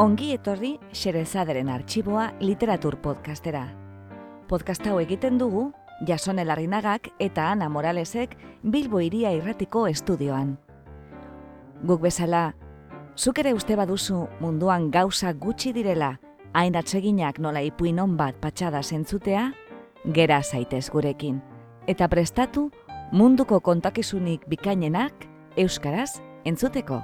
Ongi etorri Xerezaderen arxiboa literatur podcastera. Podcast hau egiten dugu Jasone Larrinagak eta Ana Moralesek Bilbo Iria Irratiko estudioan. Guk bezala, zuk ere uste baduzu munduan gauza gutxi direla, hain atseginak nola ipuin bat patxada zentzutea, gera zaitez gurekin. Eta prestatu munduko kontakizunik bikainenak euskaraz entzuteko.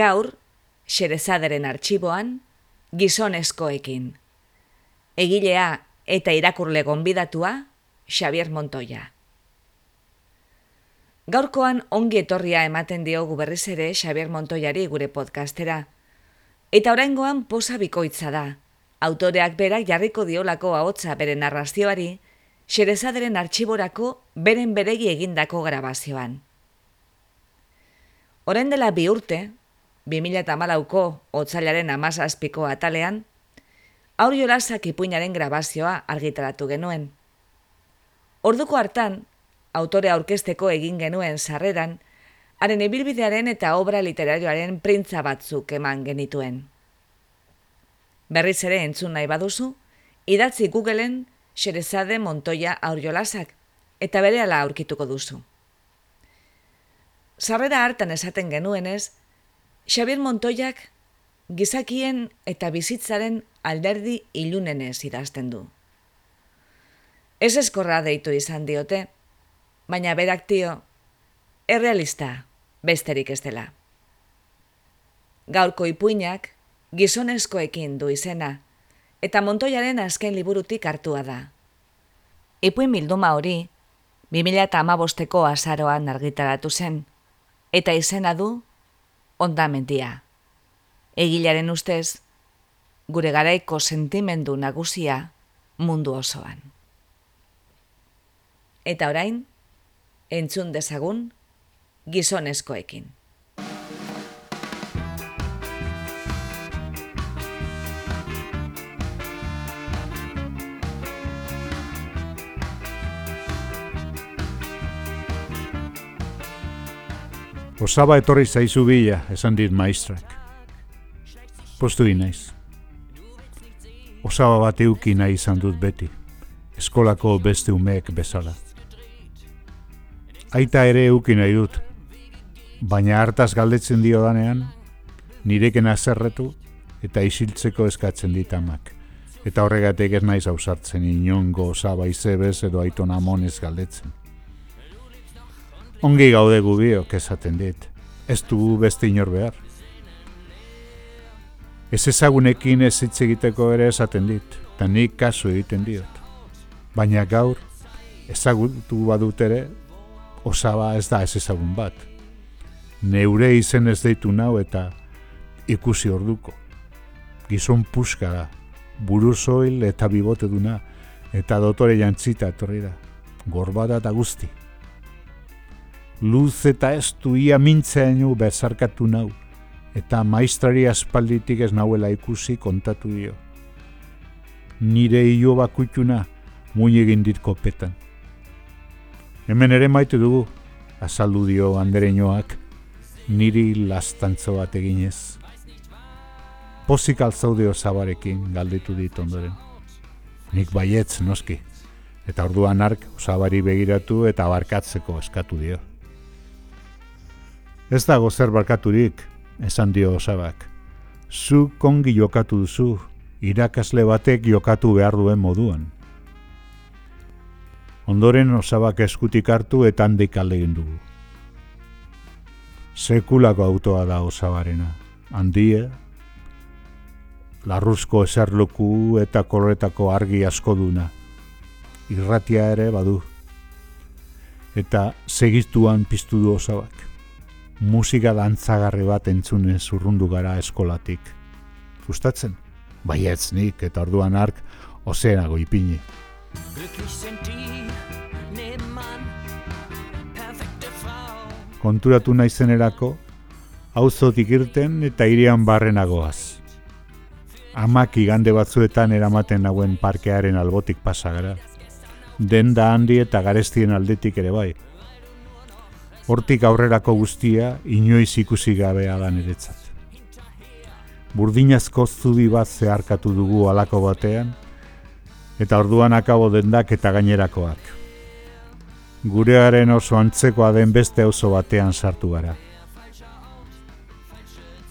Gaur, Xerezaderen arxiboan, gizonezkoekin. Egilea eta irakurle gonbidatua, Xavier Montoya. Gaurkoan ongi etorria ematen diogu berriz ere Xavier Montoyari gure podcastera. Eta oraingoan posa bikoitza da. Autoreak berak jarriko diolako ahotsa bere narrazioari, Xerezaderen arxiborako beren beregi egindako grabazioan. Orain dela bi urte, 2008ko otzailaren amazazpiko atalean, aur jolasak ipuinaren grabazioa argitaratu genuen. Orduko hartan, autore aurkesteko egin genuen sarreran, haren ibilbidearen eta obra literarioaren printza batzuk eman genituen. Berriz ere entzun nahi baduzu, idatzi Googleen Xerezade Montoya aurjolasak eta bere ala aurkituko duzu. Sarrera hartan esaten genuenez, Xabier Montoyak gizakien eta bizitzaren alderdi ilunenez idazten du. Ez eskorra deitu izan diote, baina berak dio, errealista, besterik ez dela. Gaurko ipuinak gizonezkoekin du izena, eta Montoyaren azken liburutik hartua da. Ipuin bilduma hori, 2008ko azaroan argitaratu zen, eta izena du ondamendia. Egilaren ustez, gure garaiko sentimendu nagusia mundu osoan. Eta orain, entzun dezagun gizonezkoekin. Osaba etorri zaizu bila, esan dit maistrak. Postu inaiz. Osaba bat euki nahi izan dut beti, eskolako beste umeek bezala. Aita ere euki nahi dut, baina hartaz galdetzen dio danean, nireken azerretu eta isiltzeko eskatzen ditamak. Eta horregatek ez naiz ausartzen inongo osaba izebez edo aiton amonez galdetzen. Ongi gaude gubiok esaten dit, ez du beste inor behar. Ez ezagunekin ez hitz egiteko ere esaten dit, eta nik kasu egiten diot. Baina gaur, ezagutu badut ere, osaba ez da ez ezagun bat. Neure izen ez deitu nau eta ikusi orduko. Gizon puska da, buru zoil eta bibote duna, eta dotore jantzita etorri da, gorbada eta guzti luz eta ez du ia mintzeaino bezarkatu nau, eta maistrari aspalditik ez nauela ikusi kontatu dio. Nire io bakutuna, muin egin dit kopetan. Hemen ere maite dugu, azaldu dio andereñoak, niri lastantzo bat eginez. Pozik altzaude osabarekin galditu dit ondoren. Nik baietz noski, eta orduan ark osabari begiratu eta barkatzeko eskatu dio. Ez dago zer barkaturik, esan dio osabak. Zu kongi jokatu duzu, irakasle batek jokatu behar duen moduan. Ondoren osabak eskutik hartu eta handik aldegin dugu. Sekulako autoa da osabarena. Handia, larruzko eserluku eta korretako argi asko duna. Irratia ere badu. Eta segiztuan piztu du osabak musika dantzagarri bat entzune zurrundu gara eskolatik. Gustatzen? Baietz nik eta orduan ark ozenago ipini. konturatu naizenerako, auzotik irten eta irian barrenagoaz. Amak igande batzuetan eramaten nauen parkearen albotik pasagara. Denda handi eta garestien aldetik ere bai. Hortik aurrerako guztia inoiz ikusi gabea da niretzat. Burdinazko zubi bat zeharkatu dugu alako batean, eta orduan akabo dendak eta gainerakoak. Gurearen oso antzekoa den beste oso batean sartu gara.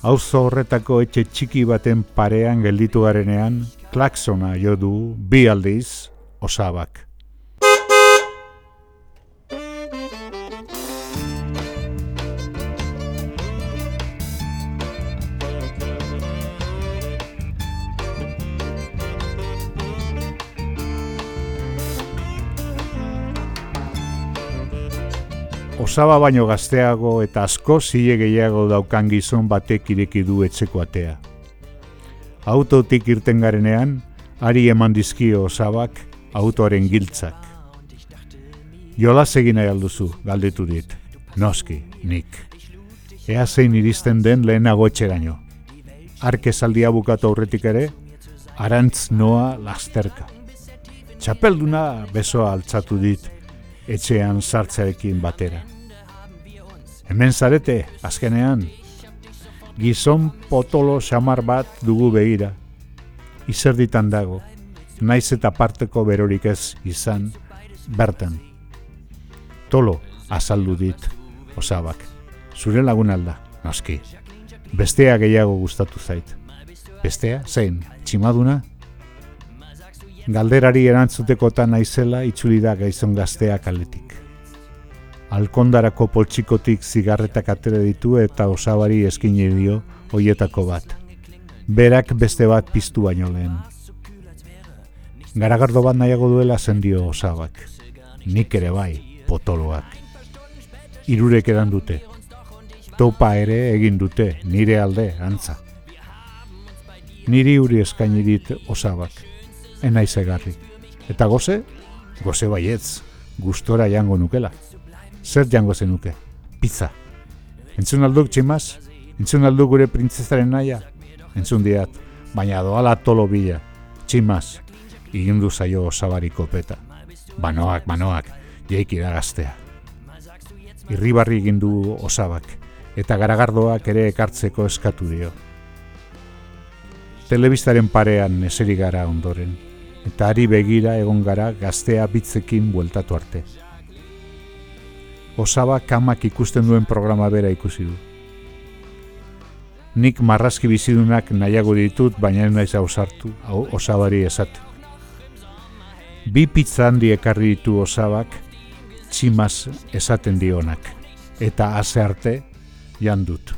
Auzo horretako etxe txiki baten parean gelditu garenean, klaksona jo du bi aldiz osabak. Osaba baino gazteago eta asko zile gehiago daukan gizon batek ireki du etxeko atea. Autotik irten garenean, ari eman dizkio osabak autoaren giltzak. Jola egin nahi alduzu, galdetu dit. Noski, nik. Ea zein iristen den lehenago etxeraino. Arke zaldia bukatu aurretik ere, arantz noa lasterka. Txapelduna besoa altzatu dit, etxean sartzarekin batera. Hemen zarete, azkenean, gizon potolo xamar bat dugu behira. Izerditan dago, naiz eta parteko berorik ez izan, bertan. Tolo, azaldu dit, osabak. Zure lagun alda, noski. Bestea gehiago gustatu zait. Bestea, zein, tximaduna? galderari erantzutekotan naizela itzuli da gaizon gazteak aletik. Alkondarako poltsikotik zigarretak atere ditu eta osabari eskine dio hoietako bat. Berak beste bat piztu baino lehen. Garagardo bat nahiago duela zendio osabak. Nik ere bai, potoloak. Irurek edan dute. Topa ere egin dute, nire alde, antza. Niri uri eskaini dit osabak enaiz egarri. Eta goze, goze baietz, gustora jango nukela. Zer jango zenuke? Pizza. Entzun alduk tximaz? Entzun alduk gure printzesaren naia? Entzun diat, baina doala tolo bila. Tximaz, igindu zaio osabariko peta. Banoak, banoak, jeiki da gaztea. Irribarri egindu osabak, eta garagardoak ere ekartzeko eskatu dio. Telebistaren parean eseri gara ondoren, eta ari begira egon gara gaztea bitzekin bueltatu arte. Osaba kamak ikusten duen programa bera ikusi du. Nik marrazki bizidunak nahiago ditut, baina ez naiz ausartu, osabari esate. Bi pizza handi ekarri ditu osabak, tximaz esaten dionak, eta haze arte jandut.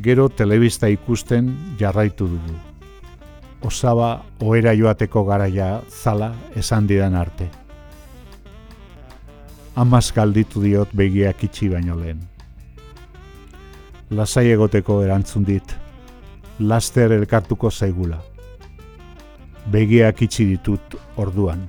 Gero telebista ikusten jarraitu dugu osaba oera joateko garaia zala esan didan arte. Amaz galditu diot begiak itxi baino lehen. Lasai egoteko erantzun dit, laster elkartuko zaigula. Begiak itxi ditut orduan.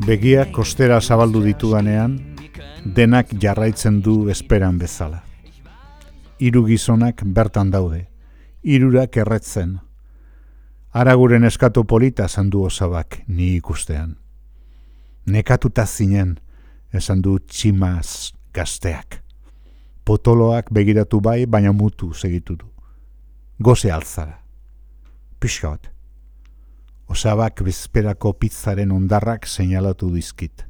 Begia kostera zabaldu ditudanean, denak jarraitzen du esperan bezala. Hiru gizonak bertan daude, hirurak erretzen. Araguren eskatu polita zandu osabak ni ikustean. Nekatuta zinen, esan du tximaz gazteak. Potoloak begiratu bai, baina mutu segitu du. Goze alzara. Piskat osabak bezperako pizzaren ondarrak seinalatu dizkit.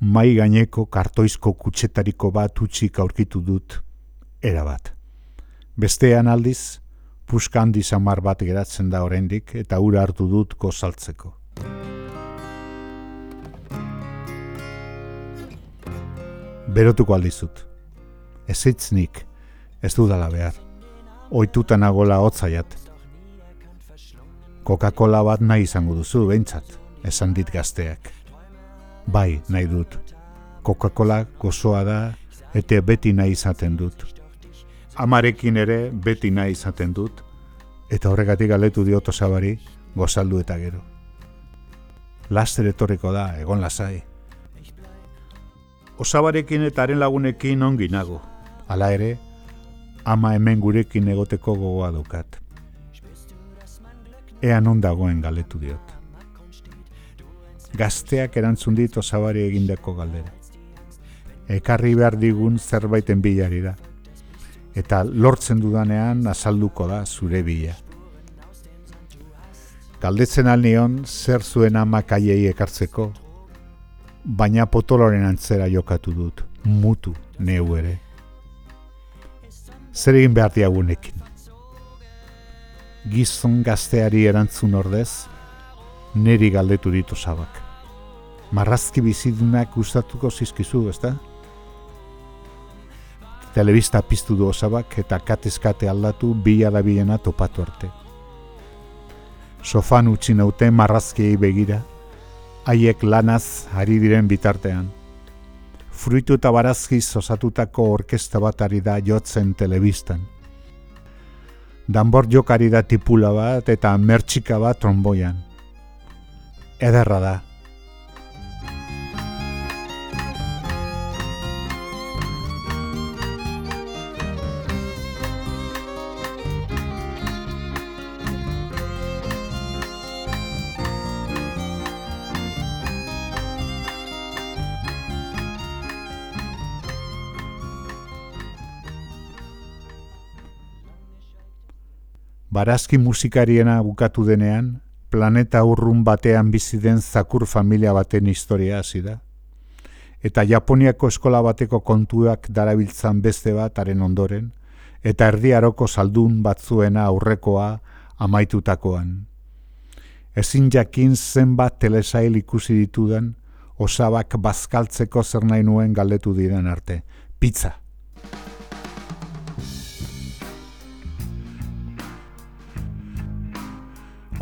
Mai gaineko kartoizko kutsetariko bat utxik aurkitu dut, erabat. Bestean aldiz, puska handi samar bat geratzen da oraindik eta ura hartu dut gozaltzeko. berotuko aldizut. Ez nik, ez dudala behar. Oituta nagola hotzaiat. Coca-Cola bat nahi izango duzu, behintzat, esan dit gazteak. Bai, nahi dut. Coca-Cola gozoa da, eta beti nahi izaten dut. Amarekin ere beti nahi izaten dut, eta horregatik galetu dioto zabari, gozaldu eta gero. Laster etorriko da, egon lasai. Osabarekin eta haren lagunekin ongi nago. Hala ere, ama hemen gurekin egoteko gogoa dukat. Ea non dagoen galetu diot. Gazteak erantzun dit osabari egindako galdera. Ekarri behar digun zerbaiten bilari da. Eta lortzen dudanean azalduko da zure bila. Galdetzen alnion zer zuen ama kaiei ekartzeko, baina potoloren antzera jokatu dut, mutu neu ere. Zer egin behar diagunekin? Gizon gazteari erantzun ordez, neri galdetu ditu zabak. Marrazki bizidunak gustatuko zizkizu, ezta? Telebista piztu du osabak eta katezkate aldatu bila da topatu arte. Sofan utzi naute marrazkiei begira, haiek lanaz ari diren bitartean. Fruitu eta barazkiz osatutako orkesta bat ari da jotzen telebistan. Danbor jokari da tipula bat eta mertxika bat tromboian. Ederra da, barazki musikariena bukatu denean, planeta urrun batean bizi den zakur familia baten historia hasi da. Eta Japoniako eskola bateko kontuak darabiltzan beste bat haren ondoren, eta erdiaroko saldun batzuena aurrekoa amaitutakoan. Ezin jakin zenbat telesail ikusi ditudan, osabak bazkaltzeko zer nahi nuen galdetu diren arte. Pizza!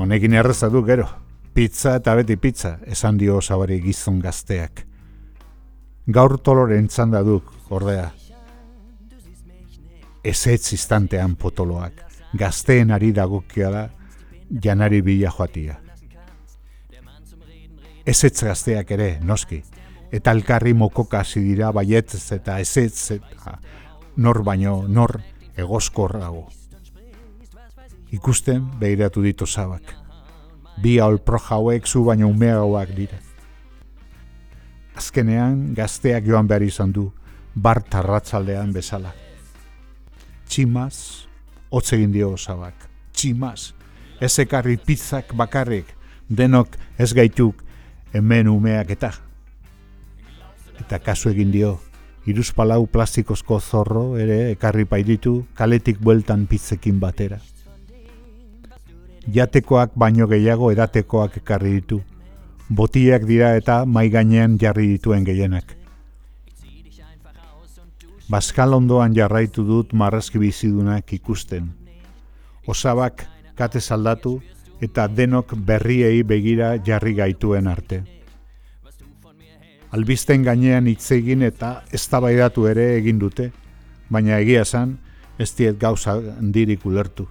Honekin erreza du gero, pizza eta beti pizza, esan dio osabari gizon gazteak. Gaur toloren txanda duk, ordea. Ez ez potoloak, gazteen ari dagokia da, janari bila joatia. Ez ez gazteak ere, noski, eta alkarri mokoka dira baietzez eta ez ez nor baino, nor egoskorrago ikusten behiratu ditu zabak. Bi aulpro jauek zu baina umeagoak dira. Azkenean gazteak joan behar izan du, bar tarratzaldean bezala. Tximaz, hotz egin dio zabak. Tximaz, ez ekarri pizzak bakarrik, denok ez gaituk hemen umeak eta. Eta kasu egin dio, iruzpalau plastikozko zorro ere ekarri pairitu kaletik bueltan pizzekin batera jatekoak baino gehiago edatekoak ekarri ditu. Botiak dira eta mai gainean jarri dituen gehienak. Baskal ondoan jarraitu dut marrazki bizidunak ikusten. Osabak kate saldatu eta denok berriei begira jarri gaituen arte. Albisten gainean hitz egin eta eztabaidatu ere egin dute, baina egia esan ez diet gauza handirik ulertu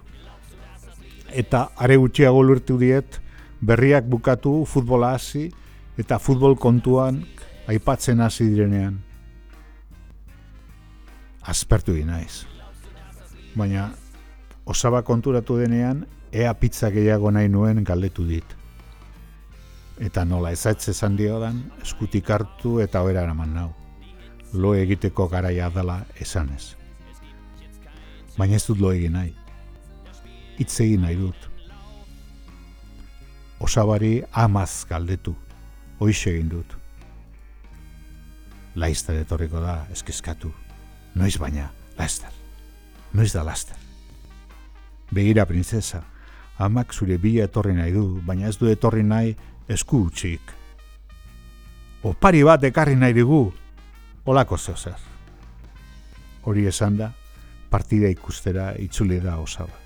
eta are gutxiago lurtu diet berriak bukatu futbola hasi eta futbol kontuan aipatzen hasi direnean. Aspertu di naiz. Baina osaba konturatu denean ea pizza gehiago nahi nuen galdetu dit. Eta nola ezaitz esan diodan, eskutik hartu eta oera eraman nau. Lo egiteko garaia dela esanez. Baina ez dut lo egin nahi hitz egin nahi dut. Osabari amaz galdetu, hoize egin dut. Laizter etorriko da, eskizkatu. Noiz baina, laizter. Noiz da laizter. Begira, princesa, amak zure bila etorri nahi du, baina ez du etorri nahi esku utxik. Opari bat ekarri nahi dugu, Olako zehozer. Hori esan da, partida ikustera itzuli da osaba.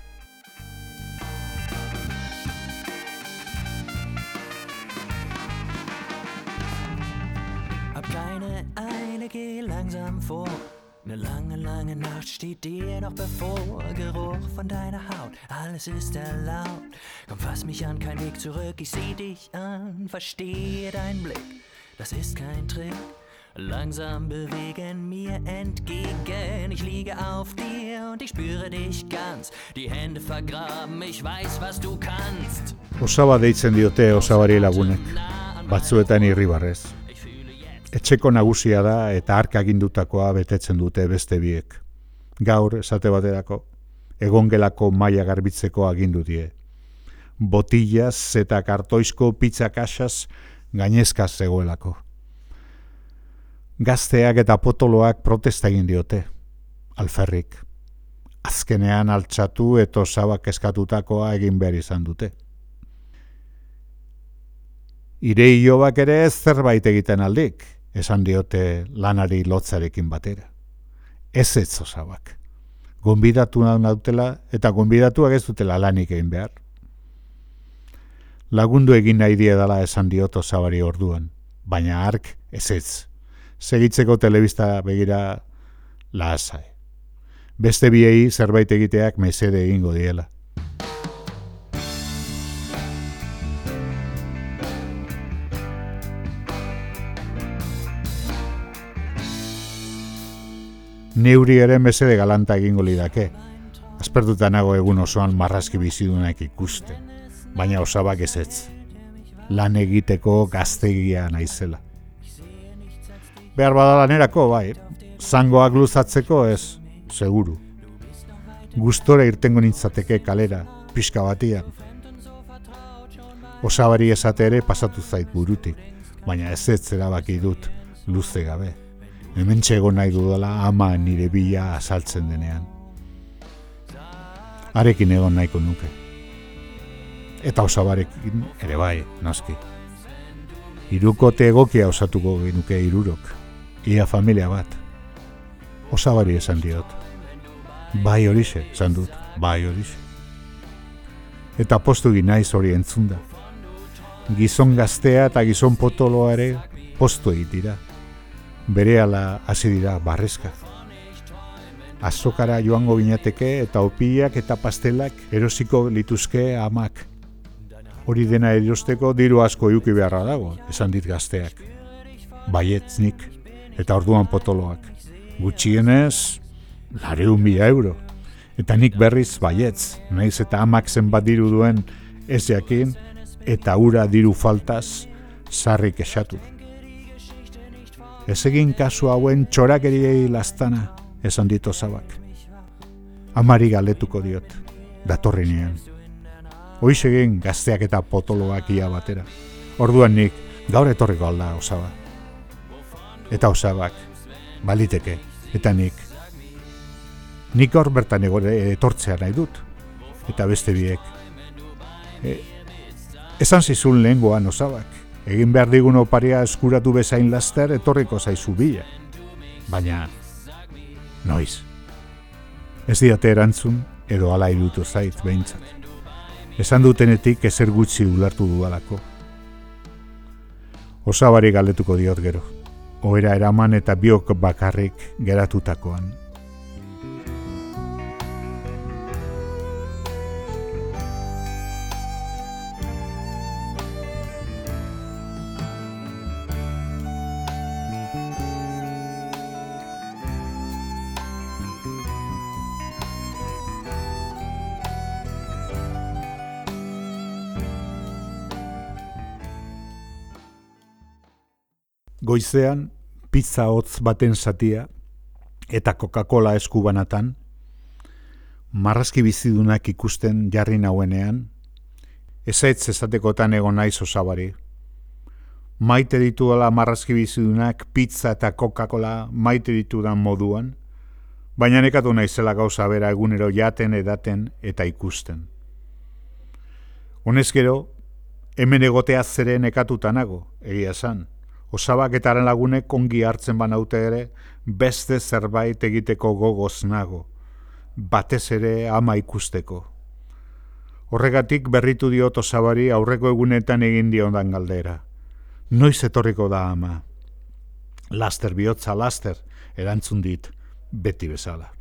Lange, Nacht steht dir noch bevor. Geruch von deiner Haut, alles ist erlaubt. Komm, fass mich an, kein Weg zurück, ich seh dich an. Verstehe deinen Blick, das ist kein Trick. Langsam bewegen mir entgegen. Ich liege auf dir und ich spüre dich ganz. Die Hände vergraben, ich weiß, was du kannst. Osaba deitzen diote osabari lagunek, batzuetan irribarrez. Etxeko nagusia da eta hark agindutakoa betetzen dute beste biek. Gaur, esate baterako, egongelako maila garbitzeko agindu die. Botillaz eta kartoizko pizza kasaz gainezkaz zegoelako. Gazteak eta potoloak protesta egin diote. Alferrik. Azkenean altxatu eta osabak eskatutakoa egin behar izan dute. Ire iobak ere zerbait egiten aldik, esan diote lanari lotzarekin batera. Ez ez osabak. Gonbidatu nautela eta gonbidatuak ez dutela lanik egin behar. Lagundu egin nahi diedala esan diot osabari orduan, baina ark ez ez. Segitzeko telebista begira lahasai. Beste biei zerbait egiteak mesede egingo diela. Neuri ere mesede galanta egingo lidake. Aspertuta nago egun osoan marrazki bizidunak ikusten, baina osabak ez ez. Lan egiteko gaztegia naizela. Behar bada lanerako, bai, zangoak luzatzeko ez, seguru. Gustora irtengo nintzateke kalera, pixka batian. Osabari esate ere pasatu zait burutik, baina ez ez erabaki dut luze gabe. Hemen txego nahi dudala ama nire bila asaltzen denean. Arekin egon nahiko nuke. Eta osabarekin ere bai, noski. Irukote egokia osatuko genuke irurok. Ia familia bat. Osabari esan diot. Bai horixe, esan dut, bai horixe. Eta postu naiz hori entzunda. Gizon gaztea eta gizon potoloa ere postu egitira. Berehala hasi dira barrezka. Azokara joango ginateke eta opiak eta pastelak erosiko lituzke amak. Hori dena erosteko diru asko iuki beharra dago, esan dit gazteak. Baietz nik, eta orduan potoloak. Gutxienez, lareun mila euro. Eta nik berriz baietz, naiz eta amak zenbat diru duen ez jakin, eta ura diru faltaz sarrik esatu. Ez egin kasu hauen txorakeriei lastana, esan dito zabak. Amari galetuko diot, datorri nien. Hoiz egin gazteak eta potoloak ia batera. Orduan nik, gaur etorriko alda osaba. Eta osabak, baliteke, eta nik. Nik gaur bertan egore etortzea nahi dut. Eta beste biek. E, esan zizun lehengoan osabak. Egin behar digun oparia eskuratu bezain laster etorriko zaizu bila. Baina, noiz. Ez diate erantzun, edo ala irutu zait behintzat. Esan dutenetik ezer gutxi ulertu dudalako. Osabari galdetuko diot gero. Oera eraman eta biok bakarrik geratutakoan. Goizean, pizza hotz baten satia eta Coca-Cola eskubanatan, marrazki bizidunak ikusten jarri nauenean, ezaitz ezatekotan egon naiz osabari. Maite dituela marrazki bizidunak pizza eta Coca-Cola maite ditudan moduan, baina nekatu naizela gauza bera egunero jaten edaten eta ikusten. Honez gero, hemen egotea zeren ekatuta nago, egia esan, Osabak eta lagunek ongi hartzen banaute ere, beste zerbait egiteko gogoz nago, batez ere ama ikusteko. Horregatik berritu diot osabari aurreko egunetan egin diondan galdera. Noiz etorriko da ama? Laster bihotza laster, erantzun dit, beti bezala.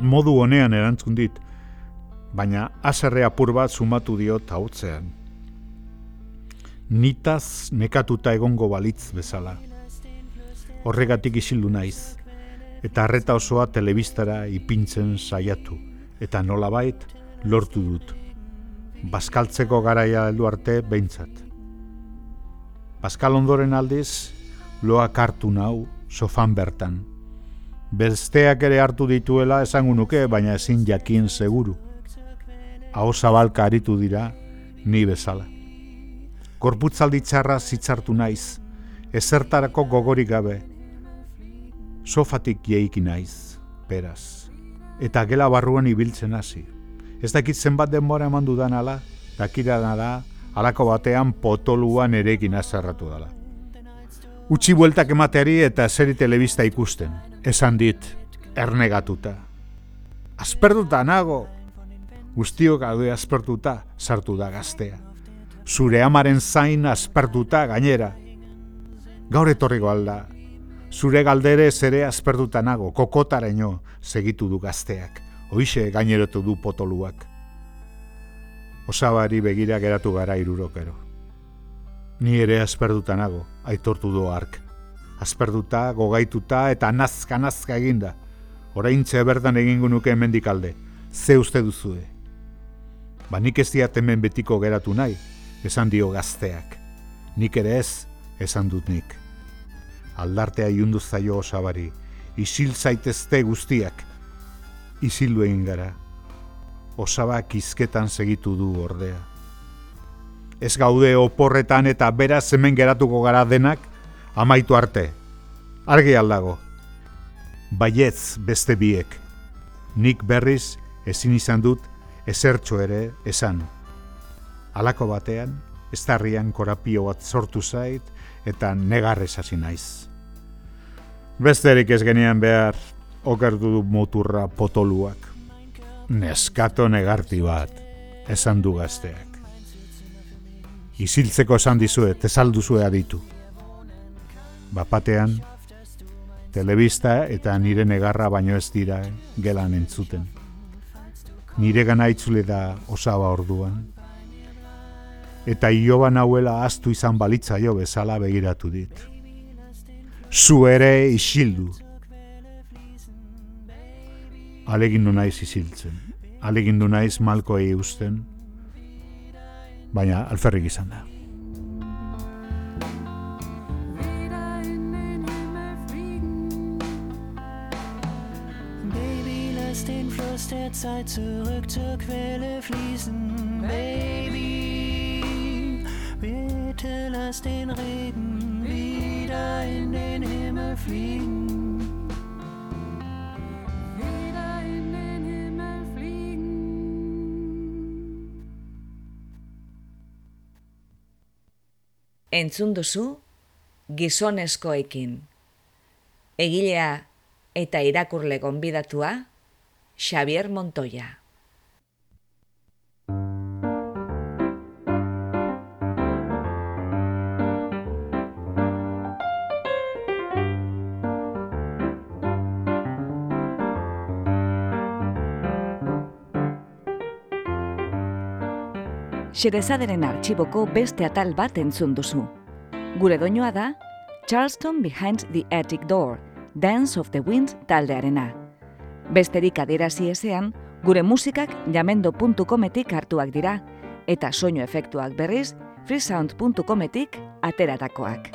Modu honean erantzun dit, baina aserre apur bat sumatu dio tautzean. Nitaz nekatuta egongo balitz bezala. Horregatik isildu naiz, eta arreta osoa telebistara ipintzen saiatu, eta nolabait lortu dut. Baskaltzeko garaia heldu arte behintzat. Baskal ondoren aldiz, loak hartu nau sofan bertan. Besteak ere hartu dituela esango nuke, baina ezin jakin seguru. Aho zabalka aritu dira, ni bezala. Korputzaldi txarra zitzartu naiz, ezertarako gogorik gabe. Sofatik jeiki naiz, beraz. Eta gela barruan ibiltzen hasi. Ez dakit zenbat denbora eman dudan ala, dakirana da, alako batean potoluan erekin azarratu dela. Utsi bueltak emateari eta seri telebista ikusten. Esan dit, ernegatuta. Asperduta nago. Guztiok gaude aspertuta, sartu da gaztea. Zure amaren zain aspertuta gainera. Gaur etorriko alda. Zure galdere ere aspertuta nago, kokotareño segitu du gazteak. Hoixe gainerotu du potoluak. Osabari begira geratu gara irurokero. Ni ere asperduta nago, aitortu du ark. Asperduta, gogaituta eta nazka nazka eginda. Oraintze bertan egingo nuke hemendik alde. Ze uste duzue? Ba nik ez diat hemen betiko geratu nahi, esan dio gazteak. Nik ere ez, esan dut nik. Aldartea iundu zaio osabari, isil zaitezte guztiak. Isildu egin gara. Osabak izketan segitu du ordea ez gaude oporretan eta beraz hemen geratuko gara denak amaitu arte. Argi aldago. Baietz beste biek. Nik berriz ezin izan dut ezertxo ere esan. Halako batean, estarrian korapio bat sortu zait eta negarrez hasi naiz. Besterik ez genian behar okertu du moturra potoluak. Neskato negarti bat, esan du gazteak isiltzeko esan dizue, tezalduzue aditu. Bapatean, telebista eta nire negarra baino ez dira gelan entzuten. Nire gana itzule da osaba orduan. Eta ioba nauela astu izan balitza jo bezala begiratu dit. Zu ere isildu. Alegindu naiz isiltzen. Alegindu naiz malkoei usten baina alferrik izan da. Den Fluss der Zeit zurück zur Quelle fließen, Baby. Bitte lass den Regen wieder in den Himmel fliegen. entzun duzu gizonezkoekin. Egilea eta irakurle gonbidatua Xavier Montoya. Xerezaderen artxiboko beste atal bat entzun duzu. Gure doinoa da, Charleston Behind the Attic Door, Dance of the Wind taldearena. Besterik adierazi ezean, gure musikak jamendo.cometik hartuak dira, eta soinu efektuak berriz, freesound.cometik ateratakoak.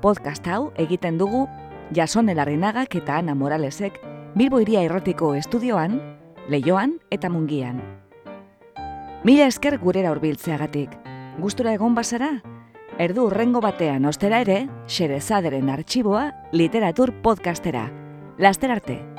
Podcast hau egiten dugu Jason Elarrinagak eta Ana Moralesek Bilbo Iria Errotiko estudioan, Leioan eta Mungian. Mila esker gurera hurbiltzeagatik. Gustura egon bazara? Erdu urrengo batean ostera ere, Xerezaderen artxiboa literatur podcastera. Laster arte!